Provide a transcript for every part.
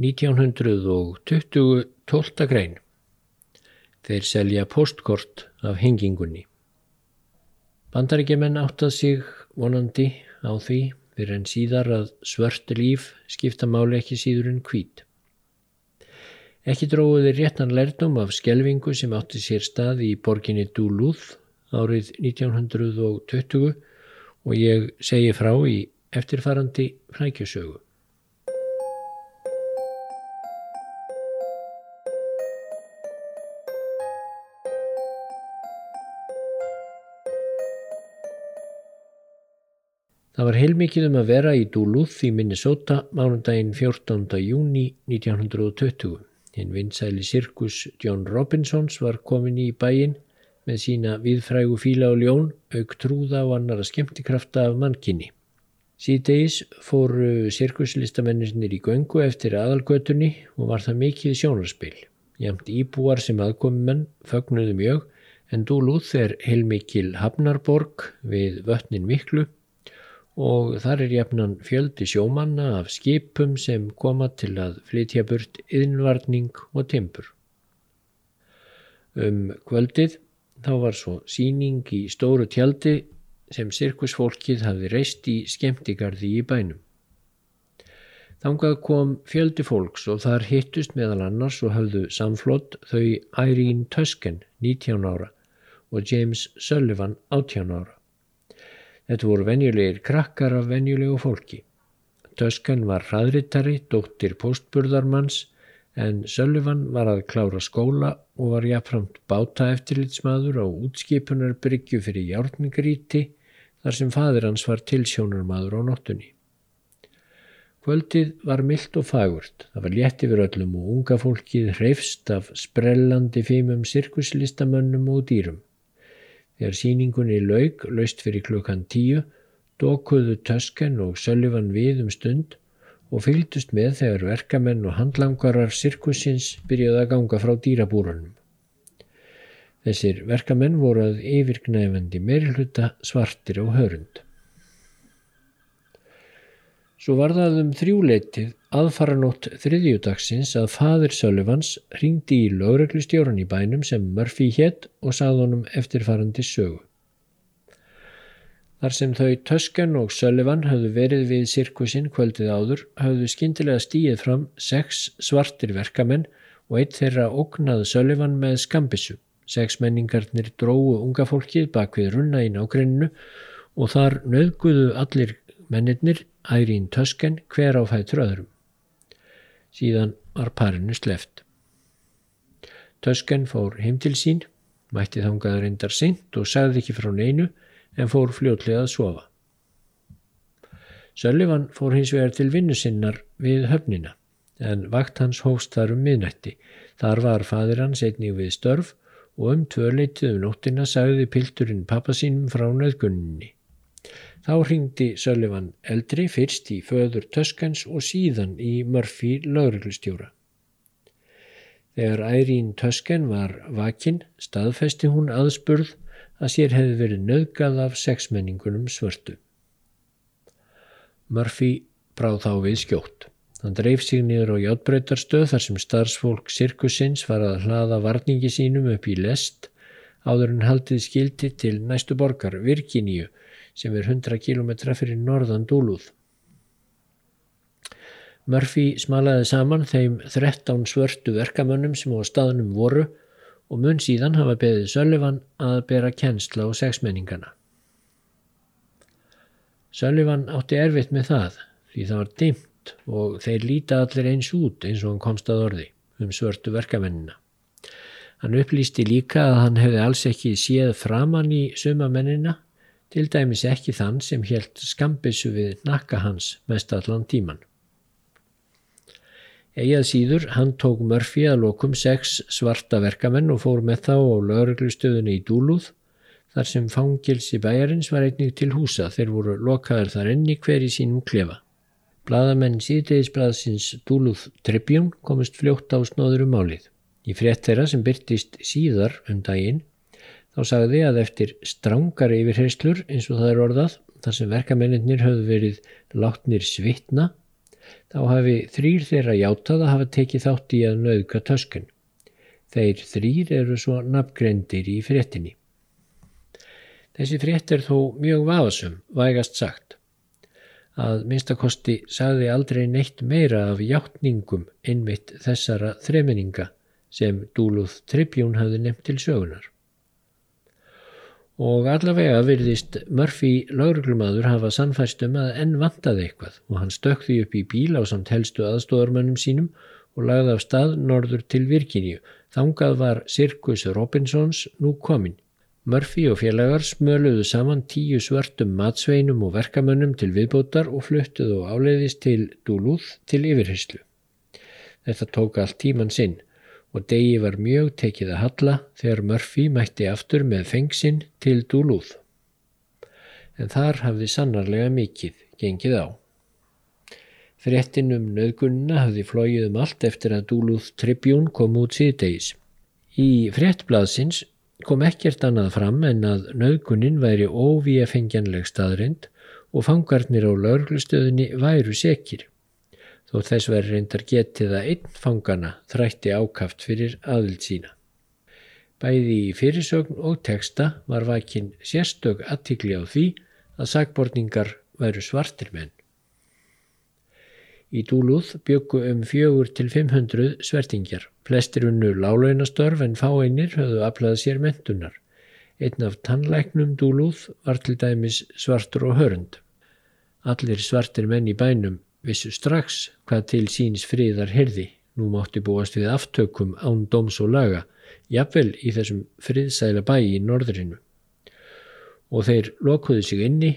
1920 12. grein. Þeir selja postkort af hengingunni. Bandaríkjumenn áttað sig vonandi á því fyrir en síðar að svört líf skipta máli ekki síður en hvít. Ekki dróðuði réttan lærdom af skelvingu sem átti sér stað í borginni Duluth árið 1920 og ég segi frá í eftirfarandi flækjusögu. Það var heilmikið um að vera í Duluth í Minnesota mánundaginn 14. júni 1920. Hinn vinsæli sirkus John Robinsons var komin í bæin með sína viðfrægu fíla og ljón, auk trúða og annara skemmtikrafta af mannkynni. Síðdeis fór sirkuslistamennir í göngu eftir aðalgötunni og var það mikið sjónarspil. Jamt íbúar sem aðkomumenn fögnuðu mjög en Duluth er heilmikil Hafnarborg við vötnin miklu og þar er jafnan fjöldi sjómanna af skipum sem koma til að flytja burt yðnvarning og timpur. Um kvöldið þá var svo síning í stóru tjaldi sem sirkusfólkið hafði reist í skemmtigarði í bænum. Þangað kom fjöldi fólks og þar hittust meðal annars og hafðu samflott þau Irene Tusken 19 ára og James Sullivan 18 ára. Þetta voru venjulegir krakkar af venjulegu fólki. Töskan var hraðrittari, dóttir postburðarmanns en Söllivan var að klára skóla og var jáfnframt báta eftirlitsmaður á útskipunar bryggju fyrir járningríti þar sem fadir hans var tilsjónarmaður á nóttunni. Kvöldið var myllt og fagurt. Það var létt yfir öllum og unga fólkið hreifst af sprellandi fímum sirkuslistamönnum og dýrum. Þegar síningunni laug, laust fyrir klukkan tíu, dokuðu Tösken og Söllivan við um stund og fylgdust með þegar verkamenn og handlangarar sirkusins byrjuði að ganga frá dýrabúrunum. Þessir verkamenn voru að yfirgnæfandi meirhluta svartir og hörund. Svo var það um þrjúleitið aðfaranótt þriðjudagsins að fadir Söllivans ringdi í lögreglustjóran í bænum sem Murphy hétt og sað honum eftirfarandi sögu. Þar sem þau Töskan og Sullivan hafðu verið við sirkusinn kvöldið áður hafðu skindilega stíið fram sex svartir verkamenn og eitt þeirra ógnaði Sullivan með skambissu. Sex menningarnir dróðu unga fólkið bak við runna í nákrenninu og þar nöðguðu allir mennirnir Ærín Tösken hver á fættur öðrum. Síðan var parinu sleft. Tösken fór heim til sín, mætti þangaður endar seint og sagði ekki frá neinu en fór fljótlega að sofa. Söllivan fór hins vegar til vinnu sinnar við höfnina en vakt hans hófst þar um miðnætti. Þar var fadir hans einnig við störf og um tvörleitið um nóttina sagði pilturinn pappa sínum frá nöðgunninni. Þá ringdi Sullivan eldri fyrst í föður Töskans og síðan í Murphy lauruglustjóra. Þegar Ærín Töskan var vakinn staðfesti hún aðspurð að sér hefði verið nöðgað af sexmenningunum svörtu. Murphy bráð þá við skjótt. Hann dreif sig niður á játbreytarstöð þar sem starfsfólk sirkusins var að hlaða varningi sínum upp í lest áður en haldið skildi til næstu borgar Virginíu sem er 100 km fyrir norðan Dúlúð. Murphy smalaði saman þeim 13 svörtu verkamönnum sem á staðnum voru og mun síðan hafa beðið Sullivan að bera kennsla á sexmenningana. Sullivan átti erfitt með það því það var dimt og þeir líta allir eins út eins og hann komst að orði um svörtu verkamennina. Hann upplýsti líka að hann hefði alls ekki séð framann í sumamennina til dæmis ekki þann sem helt skambissu við nakka hans mest allan tíman. Egið síður hann tók Murphy að lokum sex svarta verkamenn og fór með þá á lauruglustöðunni í Dúlúð þar sem fangilsi bæjarins var einnig til húsa þeir voru lokaður þar enni hver í sínum klefa. Blaðamenn síðdegisblaðsins Dúlúð Tribune komist fljótt á snóður um málið. Í frétt þeirra sem byrtist síðar um daginn Þá sagði að eftir strángar yfirherslur eins og það er orðað þar sem verkamennir höfðu verið látnir svitna Þá hafi þrýr þeirra játað að hafa tekið þátt í að nauðka töskun. Þeir þrýr eru svo nafngrendir í fréttinni. Þessi frétt er þó mjög vafasum, vægast sagt. Að minnstakosti sagði aldrei neitt meira af hjáttningum innmitt þessara þreminninga sem Dúluð Tribjún hafði nefnt til sögunar. Og allavega virðist Murphy lauruglumadur hafa sannfæst um að enn vantaði eitthvað og hann stökði upp í bíl á samt helstu aðstóðarmönnum sínum og lagði af stað norður til Virginíu. Þangað var Sirkus Robinsons nú komin. Murphy og félagar smöluðu saman tíu svartum matsveinum og verkamönnum til viðbótar og fluttuðu áleiðist til Duluth til yfirheyslu. Þetta tók allt tíman sinn og degi var mjög tekið að halla þegar Murphy mætti aftur með fengsinn til Duluth. En þar hafði sannarlega mikið gengið á. Frettin um nöðgunna hafði flóið um allt eftir að Duluth Tribune kom út síðdegis. Í frettblaðsins kom ekkert annað fram en að nöðgunnin væri óvíafengjanleg staðrind og fangarnir á laurglustöðinni væru sekir þó þess verður reyndar getið að einn fangana þrætti ákaft fyrir aðvild sína. Bæði í fyrirsögn og teksta var vakinn sérstök aðtikli á því að sagbortningar væru svartir menn. Í Dúlúð byggu um fjögur til 500 svertingjar. Flestir unnu lálaunastörf en fáeinir höfðu aflaðið sér mentunar. Einn af tannlæknum Dúlúð var til dæmis svartur og hörund. Allir svartir menn í bænum vissu strax hvað til síns friðar herði. Nú mátti búast við aftökum án doms og laga, jafnvel í þessum friðsæla bæ í norðrinu. Og þeir lokuðu sig inni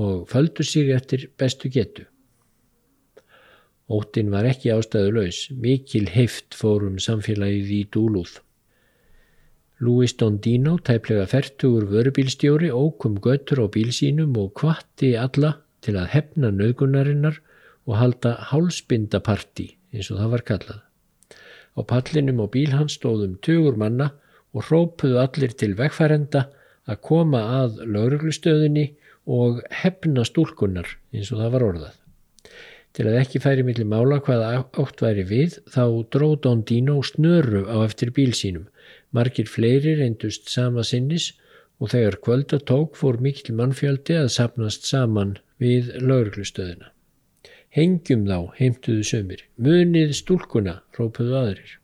og földu sig eftir bestu getu. Óttin var ekki ástæðu laus, mikil heift fórum samfélagið í dúlúð. Louis Dondino, tæplega færtugur vörubílstjóri, ókum göttur á bílsínum og kvatti alla til að hefna nöðgunarinnar og halda hálsbindaparti eins og það var kallað. Á pallinum á bíl hans stóðum tugur manna og hrópuðu allir til vegfærenda að koma að lauruglustöðinni og hefna stúlkunnar eins og það var orðað. Til að ekki færi millir mála hvaða átt væri við þá dróð Don Dino snöru á eftir bíl sínum. Margir fleiri reyndust sama sinnis og þegar kvölda tók fór mikil mannfjöldi að sapnast saman við lauruglustöðina. Hengjum þá, heimtuðu sömur. Munið stúlkuna, rópuðu aðrir.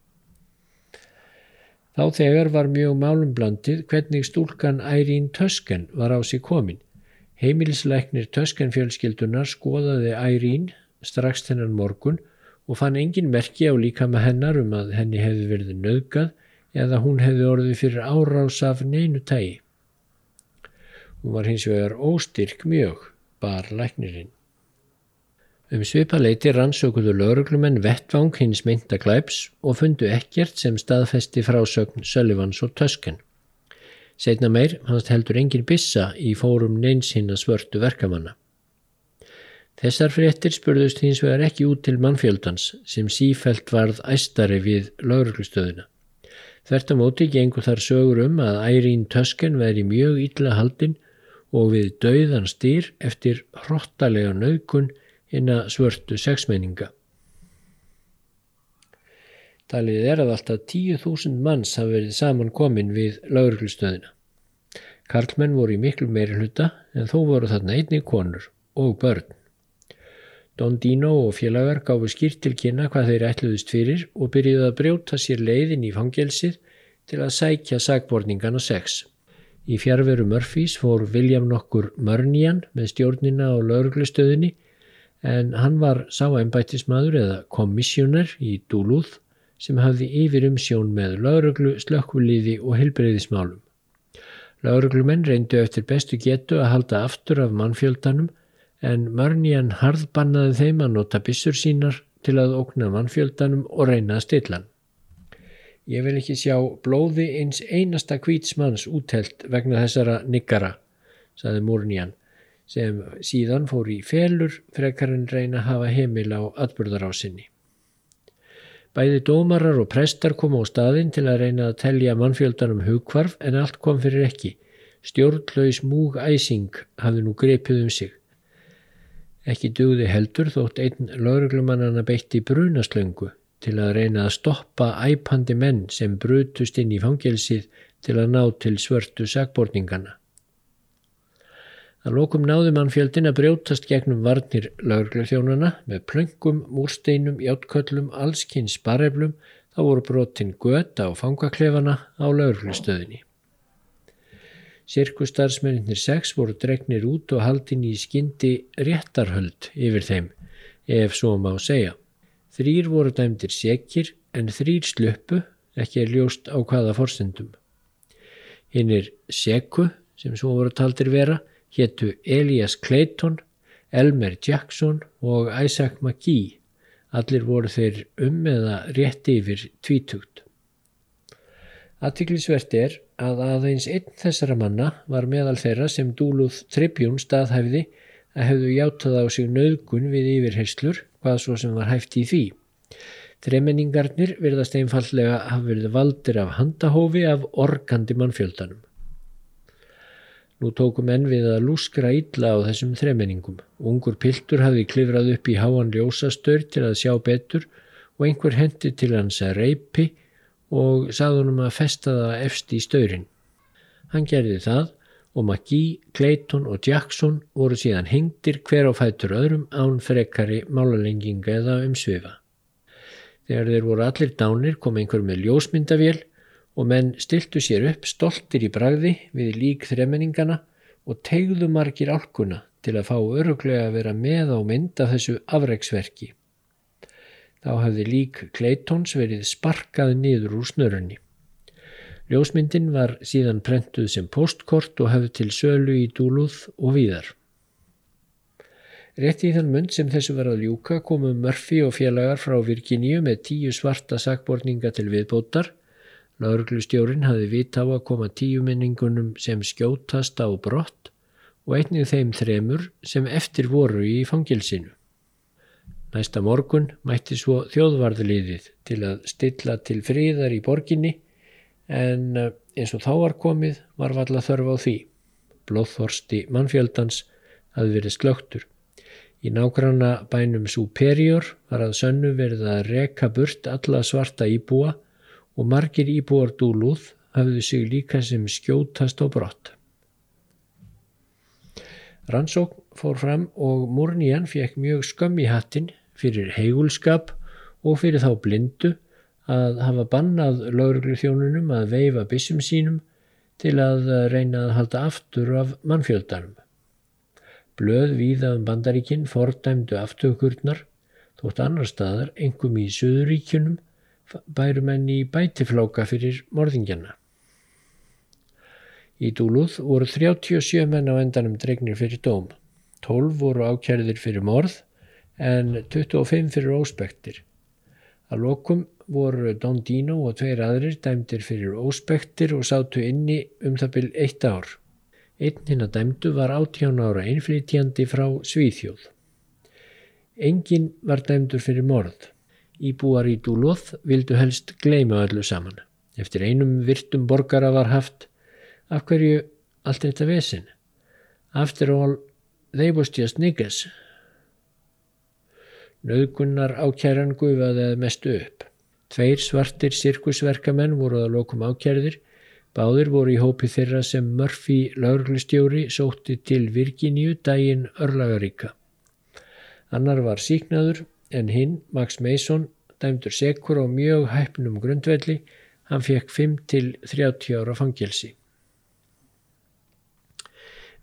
Þá þegar var mjög málumblandið hvernig stúlkan Ærín Tösken var á sig komin. Heimilisleiknir Tösken fjölskyldunar skoðaði Ærín strax þennan morgun og fann engin merki á líka með hennar um að henni hefði verið nöðgað eða hún hefði orðið fyrir árás af neinu tægi. Hún var hins vegar óstyrk mjög, bar læknirinn. Um svipaleiti rannsókuðu lauruglumenn vettvang hins mynda glæps og fundu ekkert sem staðfesti frásögn Söllivans og Tösken. Setna meir hans heldur engin bissa í fórum neins hinn að svörtu verkamanna. Þessar fréttir spurðust hins vegar ekki út til mannfjöldans sem sífælt varð æstari við lauruglustöðuna. Þvert á móti gengur þar sögur um að Ærín Tösken veri mjög ítla haldinn og við dauðan stýr eftir hrottalega naukun hinna svörtu sexmenninga. Talið er að alltaf 10.000 manns hafi verið saman komin við lauruglustöðina. Karlmenn voru í miklu meiri hluta en þó voru þarna einni konur og börn. Don Dino og félagar gáfu skýrt til kynna hvað þeir ætluðist fyrir og byrjuði að brjóta sér leiðin í fangelsið til að sækja sagborningan og sex. Í fjárveru Murphys fór William nokkur Mörnjan með stjórnina á lauruglustöðinni en hann var sá ennbættismadur eða komissjóner í Dúlúð sem hafði yfir um sjón með lauruglu, slökkvuliði og helbreyðismálum. Lauruglumenn reyndu eftir bestu getu að halda aftur af mannfjöldanum en Mörnjan harðbannaði þeim að nota bissur sínar til að okna mannfjöldanum og reyna að stilla hann. Ég vil ekki sjá blóði eins einasta kvítsmanns útelt vegna þessara niggara, saði Múrnjan sem síðan fór í felur frekar en reyna að hafa heimil á atbyrðarásinni. Bæði dómarar og prestar kom á staðin til að reyna að telja mannfjöldanum hugkvarf en allt kom fyrir ekki. Stjórnlaus múg æsing hafði nú grepið um sig. Ekki dugði heldur þótt einn lauruglumannana beitti brunaslöngu til að reyna að stoppa æpandi menn sem brutust inn í fangelsið til að ná til svörtu sagborningana. Að lókum náði mannfjöldin að brjótast gegnum varnir lauruglufjónana með plöngum, múrsteinum, játköllum, allskynns bareflum, þá voru brotin göta og fangaklefana á lauruglustöðinni. Sirkustarsmenninir sex voru dregnir út og haldin í skyndi réttarhöld yfir þeim, ef svo má segja. Þrýr voru dæmdir sekir en þrýr sluppu, ekki er ljóst á hvaða forsendum. Hinn er seku, sem svo voru taldir vera, héttu Elias Clayton, Elmer Jackson og Isaac McGee. Allir voru þeir um eða rétti yfir tvítugt. Attiklisvert er að aðeins einn þessara manna var meðal þeirra sem Dúluð Tribjún staðhæfði að hefðu játað á sig nöðgun við yfirherslur hvað svo sem var hæft í því. Þremenningarnir virðast einfallega hafa verið valdir af handahófi af organdi mannfjöldanum. Nú tókum enn við að lúskra illa á þessum þremenningum. Ungur piltur hafði klifrað upp í háan ljósastur til að sjá betur og einhver hendi til hans að reypi og sagði honum að festa það efst í staurin. Hann gerði það og McGee, Clayton og Jackson voru síðan hengtir hver á fætur öðrum án frekari málalenginga eða umsvifa. Þegar þeir voru allir dánir kom einhver með ljósmyndavél og menn stiltu sér upp stoltir í bragði við lík þremeningana og tegðu margir álkuna til að fá öruglega að vera með á mynd af þessu afreiksverki. Þá hafði lík Claytons verið sparkað niður úr snörunni. Ljósmyndin var síðan prentuð sem postkort og hafði til sölu í dúluð og víðar. Rétt í þann mund sem þessu var að ljúka komu Murphy og félagar frá Virginíu með tíu svarta sakborninga til viðbótar. Laurglustjórin hafði vit á að koma tíu minningunum sem skjótast á brott og einnið þeim þremur sem eftir voru í fangilsinu. Næsta morgun mætti svo þjóðvarðliðið til að stilla til fríðar í borginni en eh, eins og þá var komið var valla þörf á því. Blóðþorsti mannfjöldans hafði verið slögtur. Í nágranna bænum Superior var að sönnu verið að reka burt alla svarta íbúa og margir íbúar dúluð hafðu sig líka sem skjótast á brott. Rannsókn fór fram og Múrnían fekk mjög skömm í hattin fyrir heigulskap og fyrir þá blindu að hafa bannað lauruglufjónunum að veifa bissum sínum til að reyna að halda aftur af mannfjöldanum. Blöð víða um bandaríkinn fordæmdu aftökurnar þótt annar staðar, engum í Suðuríkjunum, bærum enn í bætifláka fyrir morðingjana. Í Dúluð voru 37 menn á endanum dregnir fyrir dóm. 12 voru ákjærðir fyrir morð en 25 fyrir óspektir. Að lokum voru Don Dino og tveir aðrir dæmdir fyrir óspektir og sátu inni um það byrj eitt ár. Einn hinn að dæmdu var 18 ára einflýtjandi frá Svíþjóð. Engin var dæmdur fyrir morð. Íbúar í Dúlóð vildu helst gleima öllu saman. Eftir einum virtum borgara var haft af hverju allt þetta vesin. After all, they was just niggas. Nauðgunnar ákjæran gufaði að mestu upp. Tveir svartir sirkusverkamenn voru að lokum ákjærðir. Báðir voru í hópi þeirra sem Murphy lauruglustjóri sótti til Virginíu dægin örlagaríka. Annar var síknaður en hinn, Max Mason, dæmdur sekur á mjög hæpnum grundvelli. Hann fekk 5 til 30 ára fangelsi.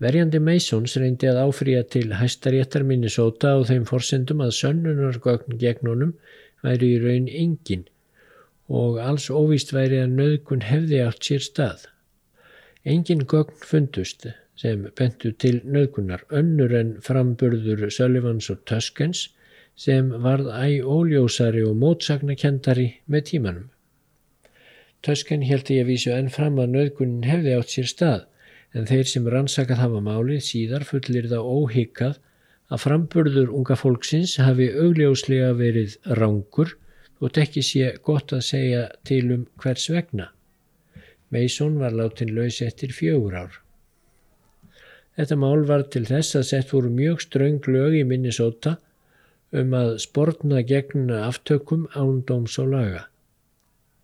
Verjandi Masons reyndi að áfrýja til hæstaréttar Minnesota og þeim forsendum að sönnunargögn gegn honum væri í raun engin og alls óvíst væri að nöðgun hefði átt sér stað. Engin gögn fundust sem bentu til nöðgunar önnur en framburður Sullivans og Tuskens sem varð æg óljósari og mótsagnakendari með tímanum. Tusken held ég að vísu enn fram að nöðgunin hefði átt sér stað en þeir sem rannsakað hafa málið síðar fullir það óhyggað að framburður unga fólksins hafi augljóslega verið rángur og tekki sé gott að segja til um hvers vegna. Mason var látin laus eftir fjögur ár. Þetta mál var til þess að sett voru mjög ströng lög í Minnesota um að sportna gegn aftökum ándóms og laga.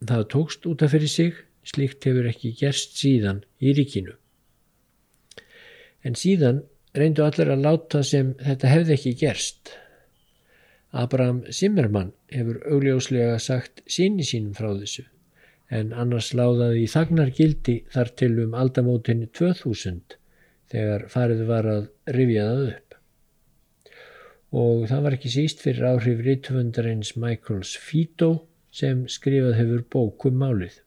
Það tókst út af fyrir sig, slíkt hefur ekki gerst síðan í ríkinu. En síðan reyndu allir að láta sem þetta hefði ekki gerst. Abraham Zimmermann hefur augljóslega sagt síni sínum frá þessu en annars láðaði í þagnar gildi þar til um aldamótinni 2000 þegar farið var að rifja það upp. Og það var ekki síst fyrir áhrif rítufundarins Michaels Fito sem skrifað hefur bókum málið.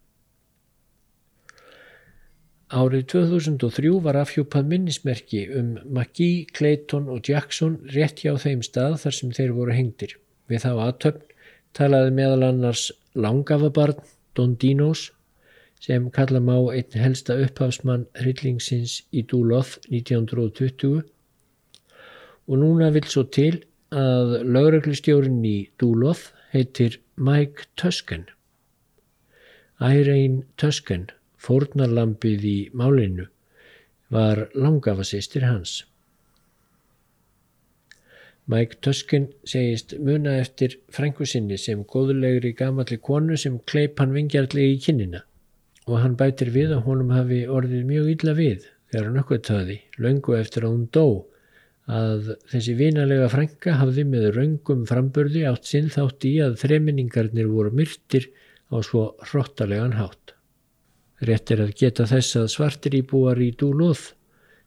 Árið 2003 var afhjúpað minnismerki um McGee, Clayton og Jackson rétt hjá þeim stað þar sem þeir voru hengtir. Við þá aðtöfn talaði meðal annars langafabarn Don Dinos sem kalla má einn helsta upphafsmann hryllingsins í Dúloth 1920 og núna vil svo til að lögreglistjórin í Dúloth heitir Mike Tusken. Irene Tusken fórnarlampið í málinu, var langafasistir hans. Mike Tuskin segist muna eftir frængu sinni sem góðulegri gamalli konu sem kleip hann vingjarlegi í kinnina og hann bætir við að honum hafi orðið mjög illa við þegar hann uppgöttaði, löngu eftir að hún dó, að þessi vinalega frænga hafði með raungum framburði átt sinn þátt í að þreminningarnir voru myrtir á svo hróttalegan hátt. Rétt er að geta þess að svartir íbúar í Dúlóð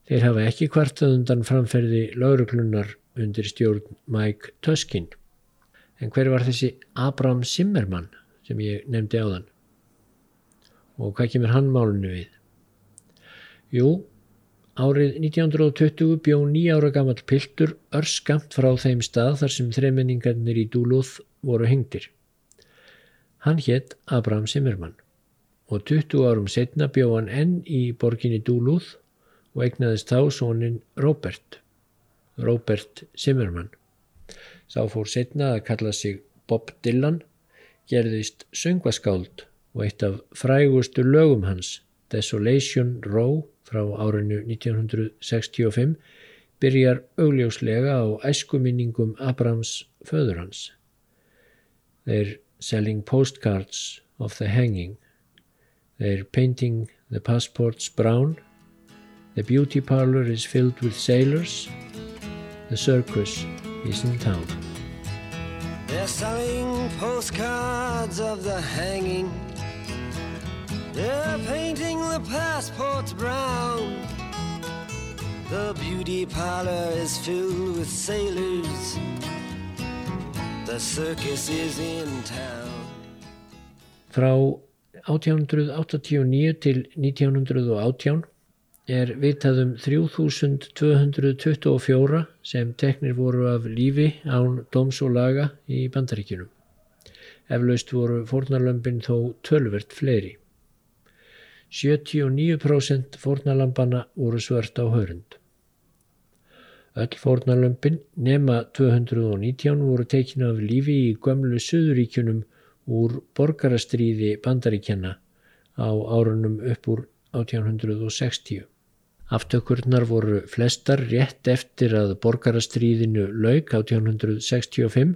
þeir hafa ekki kvartað undan framferði lauruglunar undir stjórn Mike Tuskin. En hver var þessi Abraham Zimmermann sem ég nefndi á þann? Og hvað kemur hann málunni við? Jú, árið 1920 bjó nýjára gammal piltur örskamt frá þeim stað þar sem þremenningarnir í Dúlóð voru hengtir. Hann hétt Abraham Zimmermann og 20 árum setna bjó hann enn í borginni Dúlúð og egnaðist þá sónin Robert, Robert Zimmermann. Sá fór setna að kalla sig Bob Dylan, gerðist söngvaskáld og eitt af frægustu lögum hans, Desolation Row frá árinu 1965, byrjar augljóslega á æskuminningum Abrams föður hans. They're selling postcards of the hanging They're painting the passports brown. The beauty parlor is filled with sailors. The circus is in town. They're selling postcards of the hanging. They're painting the passports brown. The beauty parlor is filled with sailors. The circus is in town. Frau 1889 til 1918 er vitað um 3224 sem teknir voru af lífi án dóms og laga í bandaríkinum. Eflaust voru fórnarlömpin þó tölvert fleiri. 79% fórnarlampana voru svört á hörund. Öll fórnarlömpin nema 219 voru tekin af lífi í gömlu Suðuríkunum úr borgarastríði bandaríkjana á árunum upp úr 1860. Aftökurnar voru flestar rétt eftir að borgarastríðinu lauk 1865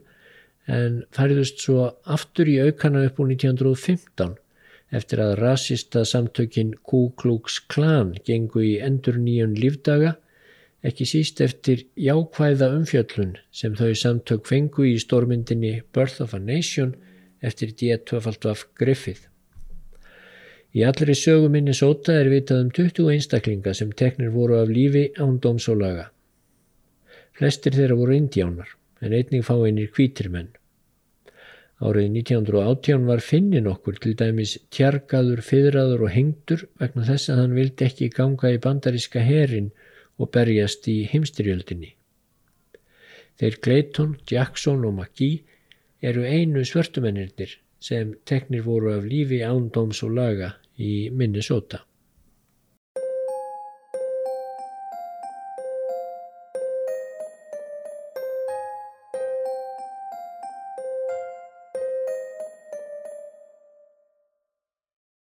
en færðust svo aftur í aukana upp úr 1915 eftir að rasista samtökin Ku Klux Klan gengu í endur nýjun lífdaga ekki síst eftir jákvæða umfjöllun sem þau samtök fengu í stórmyndinni Birth of a Nation eftir D2 Griffith. Í allri söguminni sóta er vitað um 20 einstaklinga sem teknir voru af lífi án dómsólaga. Flestir þeirra voru indjánar en einning fá einir kvítir menn. Árið 1918 var finnin okkur til dæmis tjargaður, fyrraður og hengtur vegna þess að hann vildi ekki ganga í bandaríska herin og berjast í heimstyrjöldinni. Þeir Clayton, Jackson og McGee eru einu svörtumennirnir sem teknir voru af lífi ándóms og laga í Minnesota.